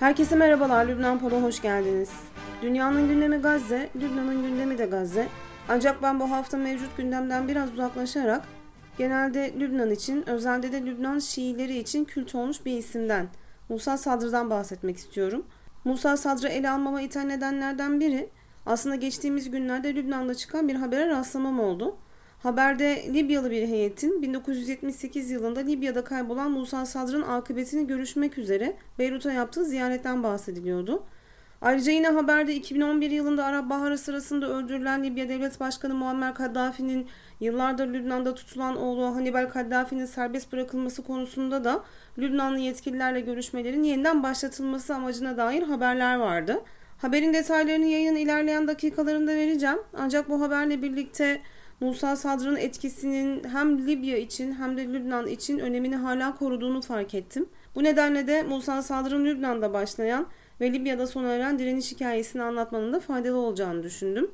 Herkese merhabalar, Lübnan Pol'a hoş geldiniz. Dünyanın gündemi Gazze, Lübnan'ın gündemi de Gazze. Ancak ben bu hafta mevcut gündemden biraz uzaklaşarak genelde Lübnan için, özelde de Lübnan Şiileri için kült olmuş bir isimden, Musa Sadr'dan bahsetmek istiyorum. Musa Sadr'ı ele almama iten nedenlerden biri aslında geçtiğimiz günlerde Lübnan'da çıkan bir habere rastlamam oldu. Haberde Libyalı bir heyetin 1978 yılında Libya'da kaybolan Musa Sadr'ın akıbetini görüşmek üzere Beyrut'a yaptığı ziyaretten bahsediliyordu. Ayrıca yine haberde 2011 yılında Arap Baharı sırasında öldürülen Libya Devlet Başkanı Muammer Kaddafi'nin yıllardır Lübnan'da tutulan oğlu Hannibal Kaddafi'nin serbest bırakılması konusunda da Lübnanlı yetkililerle görüşmelerin yeniden başlatılması amacına dair haberler vardı. Haberin detaylarını yayının ilerleyen dakikalarında vereceğim. Ancak bu haberle birlikte Musa Sadr'ın etkisinin hem Libya için hem de Lübnan için önemini hala koruduğunu fark ettim. Bu nedenle de Musa Sadr'ın Lübnan'da başlayan ve Libya'da sona eren direniş hikayesini anlatmanın da faydalı olacağını düşündüm.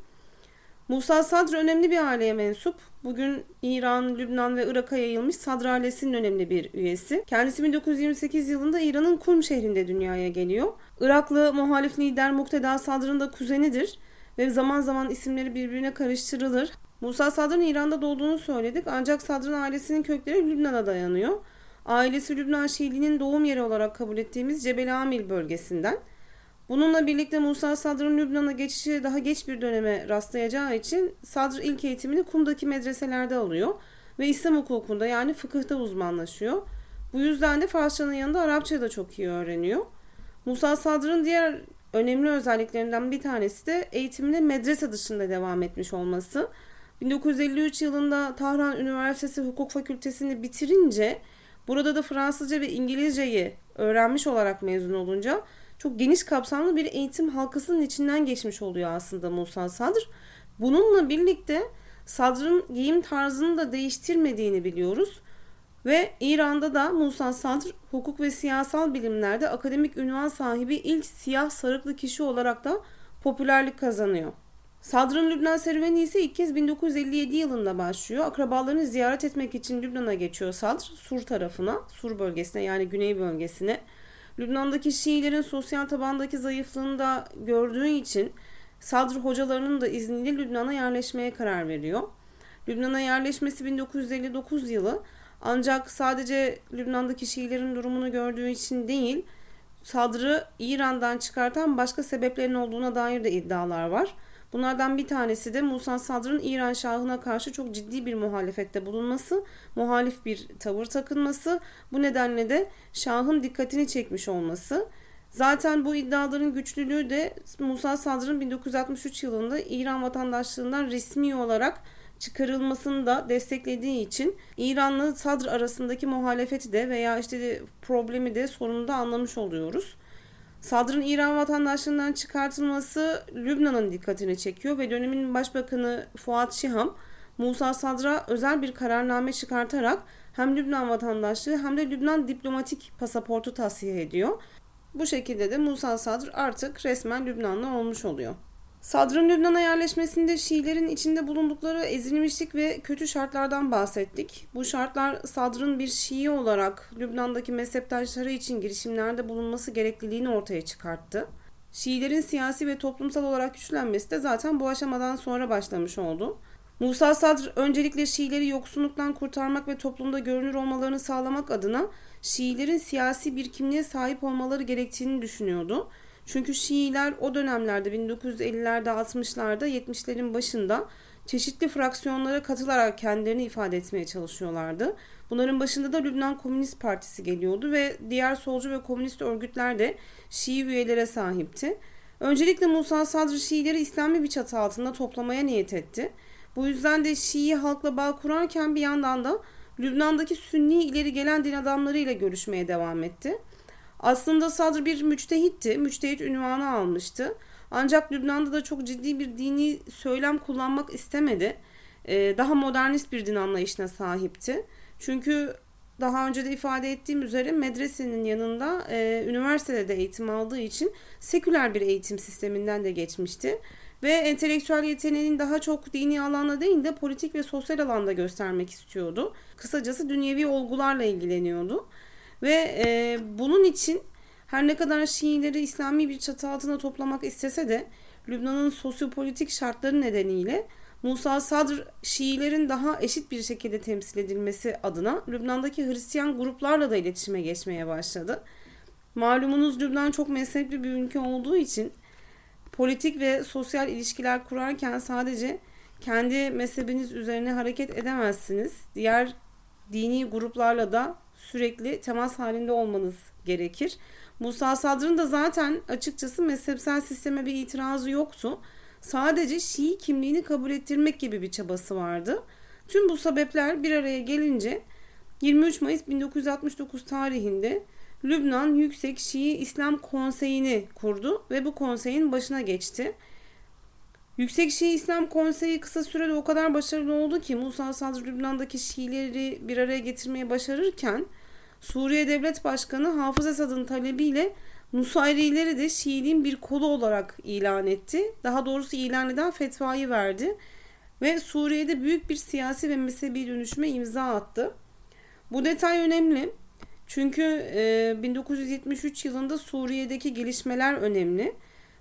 Musa Sadr önemli bir aileye mensup. Bugün İran, Lübnan ve Irak'a yayılmış Sadr ailesinin önemli bir üyesi. Kendisi 1928 yılında İran'ın Kum şehrinde dünyaya geliyor. Iraklı muhalif lider Mukteda Sadr'ın da kuzenidir ve zaman zaman isimleri birbirine karıştırılır. Musa Sadr'ın İran'da doğduğunu söyledik ancak Sadr'ın ailesinin kökleri Lübnan'a dayanıyor. Ailesi Lübnan Şiiliğinin doğum yeri olarak kabul ettiğimiz Cebel Amil bölgesinden. Bununla birlikte Musa Sadr'ın Lübnan'a geçişi daha geç bir döneme rastlayacağı için Sadr ilk eğitimini Kum'daki medreselerde alıyor ve İslam hukukunda yani fıkıhta uzmanlaşıyor. Bu yüzden de Farsçanın yanında Arapça da çok iyi öğreniyor. Musa Sadr'ın diğer önemli özelliklerinden bir tanesi de eğitimine medrese dışında devam etmiş olması. 1953 yılında Tahran Üniversitesi Hukuk Fakültesini bitirince burada da Fransızca ve İngilizceyi öğrenmiş olarak mezun olunca çok geniş kapsamlı bir eğitim halkasının içinden geçmiş oluyor aslında Musa Sadr. Bununla birlikte Sadr'ın giyim tarzını da değiştirmediğini biliyoruz. Ve İran'da da Musa Sadr hukuk ve siyasal bilimlerde akademik ünvan sahibi ilk siyah sarıklı kişi olarak da popülerlik kazanıyor. Sadr'ın Lübnan serüveni ise ilk kez 1957 yılında başlıyor. Akrabalarını ziyaret etmek için Lübnan'a geçiyor Sadr, Sur tarafına, Sur bölgesine yani güney bölgesine. Lübnan'daki Şiilerin sosyal tabandaki zayıflığını da gördüğü için Sadr hocalarının da izniyle Lübnan'a yerleşmeye karar veriyor. Lübnan'a yerleşmesi 1959 yılı ancak sadece Lübnan'daki Şiilerin durumunu gördüğü için değil, Sadr'ı İran'dan çıkartan başka sebeplerin olduğuna dair de iddialar var. Bunlardan bir tanesi de Musa Sadr'ın İran Şahı'na karşı çok ciddi bir muhalefette bulunması, muhalif bir tavır takınması, bu nedenle de Şah'ın dikkatini çekmiş olması. Zaten bu iddiaların güçlülüğü de Musa Sadr'ın 1963 yılında İran vatandaşlığından resmi olarak çıkarılmasını da desteklediği için İranlı Sadr arasındaki muhalefeti de veya işte problemi de sorunu da anlamış oluyoruz. Sadr'ın İran vatandaşlığından çıkartılması Lübnan'ın dikkatini çekiyor ve dönemin başbakanı Fuat Şiham Musa Sadr'a özel bir kararname çıkartarak hem Lübnan vatandaşlığı hem de Lübnan diplomatik pasaportu tasfiye ediyor. Bu şekilde de Musa Sadr artık resmen Lübnanlı olmuş oluyor. Sadr'ın Lübnan'a yerleşmesinde Şiilerin içinde bulundukları ezilmişlik ve kötü şartlardan bahsettik. Bu şartlar Sadr'ın bir Şii olarak Lübnan'daki mezheptaşları için girişimlerde bulunması gerekliliğini ortaya çıkarttı. Şiilerin siyasi ve toplumsal olarak güçlenmesi de zaten bu aşamadan sonra başlamış oldu. Musa Sadr öncelikle Şiileri yoksunluktan kurtarmak ve toplumda görünür olmalarını sağlamak adına Şiilerin siyasi bir kimliğe sahip olmaları gerektiğini düşünüyordu. Çünkü Şiiler o dönemlerde 1950'lerde 60'larda 70'lerin başında çeşitli fraksiyonlara katılarak kendilerini ifade etmeye çalışıyorlardı. Bunların başında da Lübnan Komünist Partisi geliyordu ve diğer solcu ve komünist örgütler de Şii üyelere sahipti. Öncelikle Musa Sadr Şiileri İslami bir çatı altında toplamaya niyet etti. Bu yüzden de Şii halkla bağ kurarken bir yandan da Lübnan'daki Sünni ileri gelen din adamlarıyla görüşmeye devam etti. Aslında Sadr bir müçtehitti. Müçtehit ünvanı almıştı. Ancak Lübnan'da da çok ciddi bir dini söylem kullanmak istemedi. Ee, daha modernist bir din anlayışına sahipti. Çünkü daha önce de ifade ettiğim üzere medresenin yanında e, üniversitede de eğitim aldığı için seküler bir eğitim sisteminden de geçmişti. Ve entelektüel yeteneğinin daha çok dini alanda değil de politik ve sosyal alanda göstermek istiyordu. Kısacası dünyevi olgularla ilgileniyordu. Ve e, bunun için Her ne kadar Şiileri İslami bir çatı altına toplamak istese de Lübnan'ın sosyopolitik şartları nedeniyle Musa Sadr Şiilerin daha eşit bir şekilde temsil edilmesi adına Lübnan'daki Hristiyan gruplarla da iletişime geçmeye başladı. Malumunuz Lübnan çok mezhepli bir ülke olduğu için politik ve sosyal ilişkiler kurarken sadece kendi mezhebiniz üzerine hareket edemezsiniz. Diğer dini gruplarla da sürekli temas halinde olmanız gerekir. Musa Sadr'ın da zaten açıkçası mezhepsel sisteme bir itirazı yoktu. Sadece Şii kimliğini kabul ettirmek gibi bir çabası vardı. Tüm bu sebepler bir araya gelince 23 Mayıs 1969 tarihinde Lübnan Yüksek Şii İslam Konseyi'ni kurdu ve bu konseyin başına geçti. Yüksek Şii İslam Konseyi kısa sürede o kadar başarılı oldu ki Musa Sadr Lübnan'daki Şiileri bir araya getirmeye başarırken Suriye Devlet Başkanı Hafız Esad'ın talebiyle Nusayrileri de Şiiliğin bir kolu olarak ilan etti. Daha doğrusu ilan eden fetvayı verdi ve Suriye'de büyük bir siyasi ve mezhebi dönüşüme imza attı. Bu detay önemli. Çünkü e, 1973 yılında Suriye'deki gelişmeler önemli.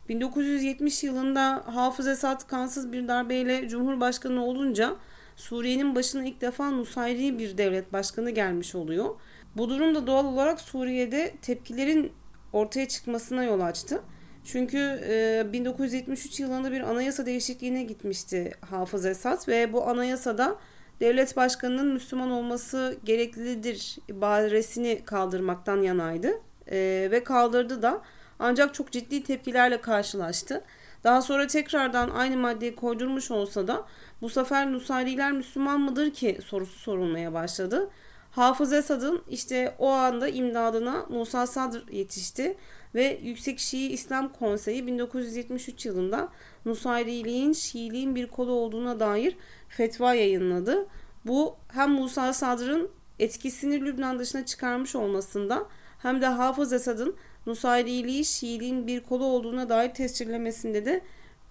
1970 yılında Hafız Esad kansız bir darbeyle Cumhurbaşkanı olunca Suriye'nin başına ilk defa Nusayri bir devlet başkanı gelmiş oluyor. Bu durum da doğal olarak Suriye'de tepkilerin ortaya çıkmasına yol açtı. Çünkü e, 1973 yılında bir anayasa değişikliğine gitmişti Hafız Esad ve bu anayasada devlet başkanının Müslüman olması gereklidir ibaresini kaldırmaktan yanaydı e, ve kaldırdı da ancak çok ciddi tepkilerle karşılaştı. Daha sonra tekrardan aynı maddeyi koydurmuş olsa da bu sefer Nusayriler Müslüman mıdır ki sorusu sorulmaya başladı. Hafız Esad'ın işte o anda imdadına Musa Sadr yetişti ve Yüksek Şii İslam Konseyi 1973 yılında Nusayriliğin Şiiliğin bir kolu olduğuna dair fetva yayınladı. Bu hem Musa Sadr'ın etkisini Lübnan dışına çıkarmış olmasında hem de Hafız Esad'ın Nusayriliği Şiiliğin bir kolu olduğuna dair tescillemesinde de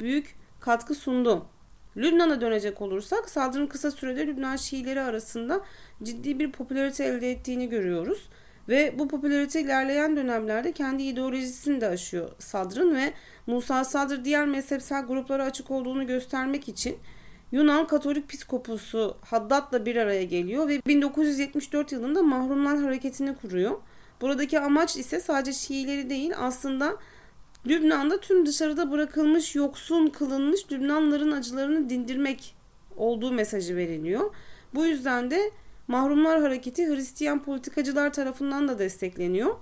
büyük katkı sundu. Lübnan'a dönecek olursak Sadr'ın kısa sürede Lübnan Şiileri arasında ciddi bir popülarite elde ettiğini görüyoruz. Ve bu popülarite ilerleyen dönemlerde kendi ideolojisini de aşıyor Sadr'ın ve Musa Sadr diğer mezhepsel gruplara açık olduğunu göstermek için Yunan Katolik Piskoposu Haddad'la bir araya geliyor ve 1974 yılında Mahrumlar Hareketi'ni kuruyor. Buradaki amaç ise sadece Şiileri değil aslında Lübnan'da tüm dışarıda bırakılmış yoksun kılınmış Lübnanların acılarını dindirmek olduğu mesajı veriliyor. Bu yüzden de Mahrumlar Hareketi Hristiyan politikacılar tarafından da destekleniyor.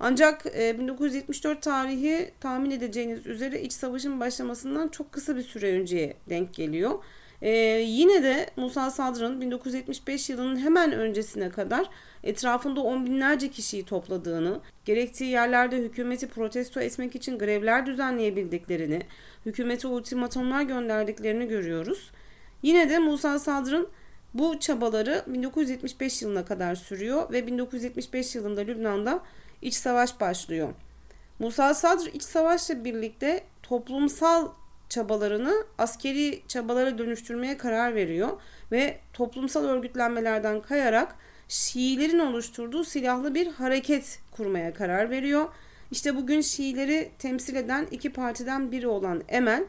Ancak 1974 e, tarihi tahmin edeceğiniz üzere iç savaşın başlamasından çok kısa bir süre önceye denk geliyor. Ee, yine de Musa Sadr'ın 1975 yılının hemen öncesine kadar etrafında on binlerce kişiyi topladığını, gerektiği yerlerde hükümeti protesto etmek için grevler düzenleyebildiklerini, hükümete ultimatomlar gönderdiklerini görüyoruz. Yine de Musa Sadr'ın bu çabaları 1975 yılına kadar sürüyor ve 1975 yılında Lübnan'da iç savaş başlıyor. Musa Sadr iç savaşla birlikte toplumsal çabalarını askeri çabalara dönüştürmeye karar veriyor ve toplumsal örgütlenmelerden kayarak Şiilerin oluşturduğu silahlı bir hareket kurmaya karar veriyor. İşte bugün Şiileri temsil eden iki partiden biri olan Emel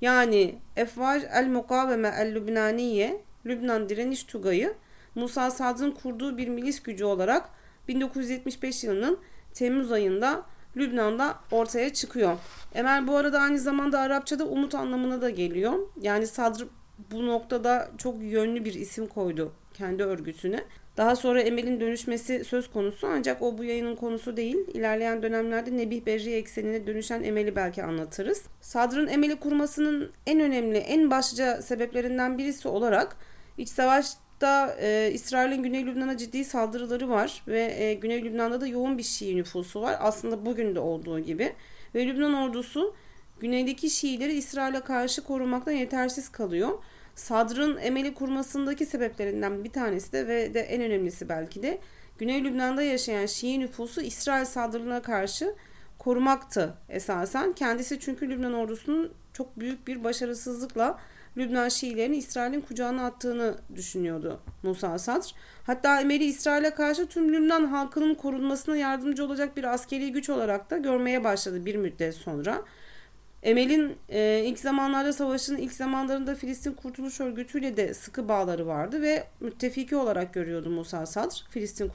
yani Efvaj el Mukaveme el Lübnaniye Lübnan Direniş Tugayı Musa Sad'ın kurduğu bir milis gücü olarak 1975 yılının Temmuz ayında Lübnan'da ortaya çıkıyor. Emel bu arada aynı zamanda Arapçada umut anlamına da geliyor. Yani Sadr bu noktada çok yönlü bir isim koydu kendi örgütüne. Daha sonra Emel'in dönüşmesi söz konusu ancak o bu yayının konusu değil. İlerleyen dönemlerde Nebih Berri eksenine dönüşen Emel'i belki anlatırız. Sadr'ın Emel'i kurmasının en önemli, en başlıca sebeplerinden birisi olarak iç savaşta e, İsrail'in Güney Lübnan'a ciddi saldırıları var ve e, Güney Lübnan'da da yoğun bir Şii nüfusu var. Aslında bugün de olduğu gibi. Ve Lübnan ordusu güneydeki Şiileri İsrail'e karşı korumaktan yetersiz kalıyor. Sadr'ın Emel'i kurmasındaki sebeplerinden bir tanesi de ve de en önemlisi belki de Güney Lübnan'da yaşayan Şii nüfusu İsrail saldırılarına karşı korumaktı esasen. Kendisi çünkü Lübnan ordusunun çok büyük bir başarısızlıkla Lübnan Şiilerini İsrail'in kucağına attığını düşünüyordu Musa Sadr. Hatta Emel'i İsrail'e karşı tüm Lübnan halkının korunmasına yardımcı olacak bir askeri güç olarak da görmeye başladı bir müddet sonra. Emel'in e, ilk zamanlarda savaşın ilk zamanlarında Filistin Kurtuluş Örgütü'yle de sıkı bağları vardı ve müttefiki olarak görüyordu Musa Sadr Filistin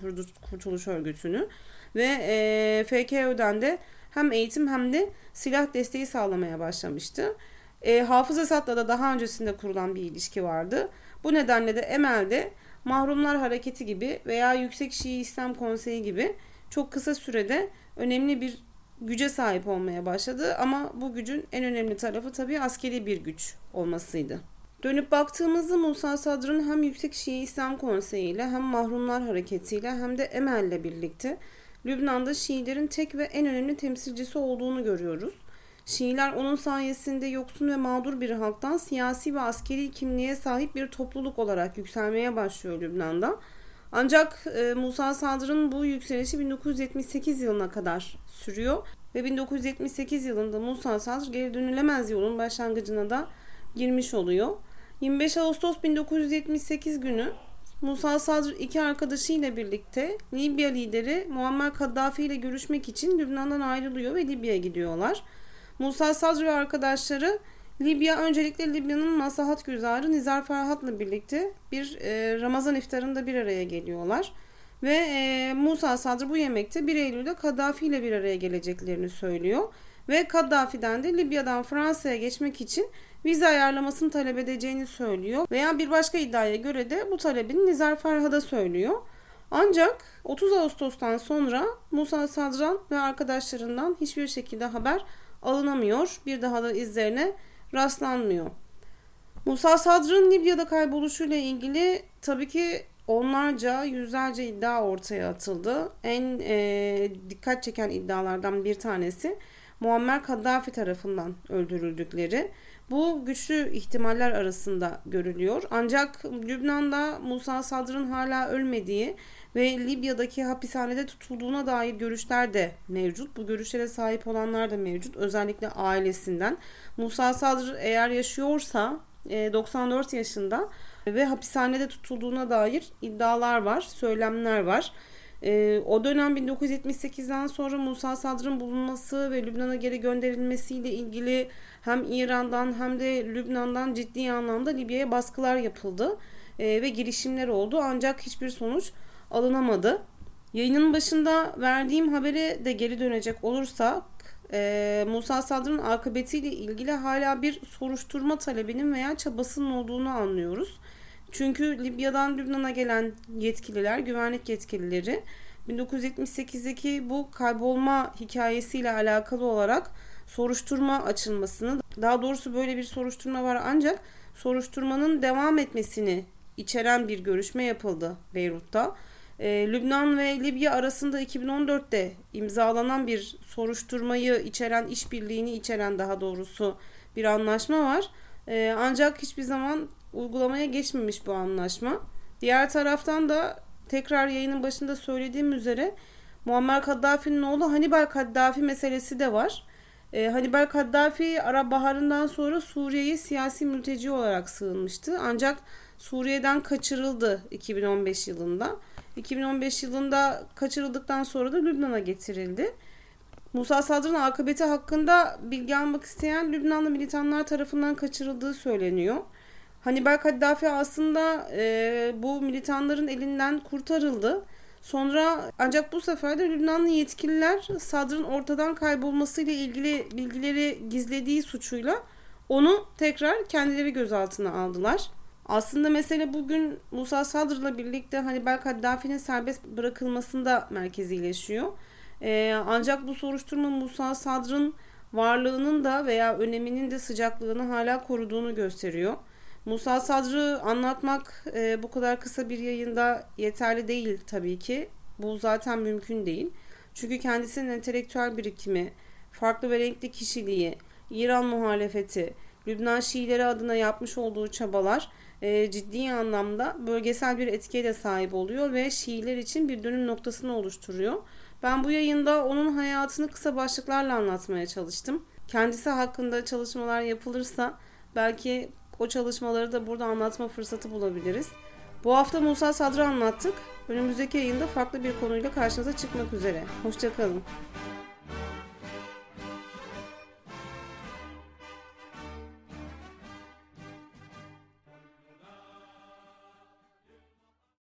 Kurtuluş Örgütü'nü ve e, FKÖ'den de hem eğitim hem de silah desteği sağlamaya başlamıştı. E, Hafız Esad'la da daha öncesinde kurulan bir ilişki vardı. Bu nedenle de Emel'de Mahrumlar Hareketi gibi veya Yüksek Şii İslam Konseyi gibi çok kısa sürede önemli bir güce sahip olmaya başladı ama bu gücün en önemli tarafı tabii askeri bir güç olmasıydı. Dönüp baktığımızda Musa Sadr'ın hem Yüksek Şii İslam Konseyi ile hem Mahrumlar Hareketi ile hem de Emel ile birlikte Lübnan'da Şiilerin tek ve en önemli temsilcisi olduğunu görüyoruz. Şiiler onun sayesinde yoksun ve mağdur bir halktan siyasi ve askeri kimliğe sahip bir topluluk olarak yükselmeye başlıyor Lübnan'da. Ancak e, Musa Sadr'ın bu yükselişi 1978 yılına kadar sürüyor ve 1978 yılında Musa Sadr geri dönülemez yolun başlangıcına da girmiş oluyor. 25 Ağustos 1978 günü Musa Sadr iki arkadaşıyla birlikte Libya lideri Muammer Kaddafi ile görüşmek için Lübnan'dan ayrılıyor ve Libya'ya gidiyorlar. Musa Sadr ve arkadaşları Libya öncelikle Libya'nın maslahat güzarı Nizar Ferhat'la birlikte bir e, Ramazan iftarında bir araya geliyorlar. Ve e, Musa Sadr bu yemekte 1 Eylül'de Kaddafi ile bir araya geleceklerini söylüyor. Ve Kaddafi'den de Libya'dan Fransa'ya geçmek için vize ayarlamasını talep edeceğini söylüyor. Veya bir başka iddiaya göre de bu talebini Nizar Ferhat'a söylüyor. Ancak 30 Ağustos'tan sonra Musa Sadran ve arkadaşlarından hiçbir şekilde haber alınamıyor. Bir daha da izlerine rastlanmıyor. Musa Sadr'ın Libya'da kayboluşuyla ilgili tabii ki onlarca, yüzlerce iddia ortaya atıldı. En e, dikkat çeken iddialardan bir tanesi Muammer Kaddafi tarafından öldürüldükleri. Bu güçlü ihtimaller arasında görülüyor. Ancak Lübnan'da Musa Sadr'ın hala ölmediği ve Libya'daki hapishanede tutulduğuna dair görüşler de mevcut. Bu görüşlere sahip olanlar da mevcut. Özellikle ailesinden. Musa Sadr eğer yaşıyorsa 94 e, yaşında ve hapishanede tutulduğuna dair iddialar var, söylemler var. E, o dönem 1978'den sonra Musa Sadr'ın bulunması ve Lübnan'a geri gönderilmesiyle ilgili hem İran'dan hem de Lübnan'dan ciddi anlamda Libya'ya baskılar yapıldı e, ve girişimler oldu ancak hiçbir sonuç alınamadı. Yayının başında verdiğim habere de geri dönecek olursak e, Musa Sadr'ın akıbetiyle ilgili hala bir soruşturma talebinin veya çabasının olduğunu anlıyoruz. Çünkü Libya'dan Lübnan'a gelen yetkililer, güvenlik yetkilileri 1978'deki bu kaybolma hikayesiyle alakalı olarak soruşturma açılmasını, daha doğrusu böyle bir soruşturma var ancak soruşturmanın devam etmesini içeren bir görüşme yapıldı Beyrut'ta. E, Lübnan ve Libya arasında 2014'te imzalanan bir soruşturmayı içeren, işbirliğini içeren daha doğrusu bir anlaşma var. E, ancak hiçbir zaman uygulamaya geçmemiş bu anlaşma. Diğer taraftan da tekrar yayının başında söylediğim üzere Muammer Kaddafi'nin oğlu Hannibal Kaddafi meselesi de var. E, Hannibal Kaddafi Arap Baharı'ndan sonra Suriye'ye siyasi mülteci olarak sığınmıştı. Ancak Suriye'den kaçırıldı 2015 yılında. 2015 yılında kaçırıldıktan sonra da Lübnan'a getirildi. Musa Sadr'ın akıbeti hakkında bilgi almak isteyen Lübnanlı militanlar tarafından kaçırıldığı söyleniyor. Hannibal Kaddafi aslında e, bu militanların elinden kurtarıldı. Sonra ancak bu sefer de Lübnanlı yetkililer Sadr'ın ortadan kaybolmasıyla ilgili bilgileri gizlediği suçuyla onu tekrar kendileri gözaltına aldılar. Aslında mesele bugün Musa Sadr'la birlikte Hannibal Kaddafi'nin serbest bırakılmasında merkezileşiyor. Ee, ancak bu soruşturma Musa Sadr'ın varlığının da veya öneminin de sıcaklığını hala koruduğunu gösteriyor. Musa Sadr'ı anlatmak e, bu kadar kısa bir yayında yeterli değil tabii ki. Bu zaten mümkün değil. Çünkü kendisinin entelektüel birikimi, farklı ve renkli kişiliği, İran muhalefeti, Lübnan Şiileri adına yapmış olduğu çabalar e, ciddi anlamda bölgesel bir etkiye de sahip oluyor ve Şiiler için bir dönüm noktasını oluşturuyor. Ben bu yayında onun hayatını kısa başlıklarla anlatmaya çalıştım. Kendisi hakkında çalışmalar yapılırsa belki O çalışmaları da burada anlatma fırsatı bulabiliriz. Bu hafta Musa Sadr'ı anlattık. Önümüzdeki yayında farklı bir konuyla karşınıza çıkmak üzere. Hoşçakalın.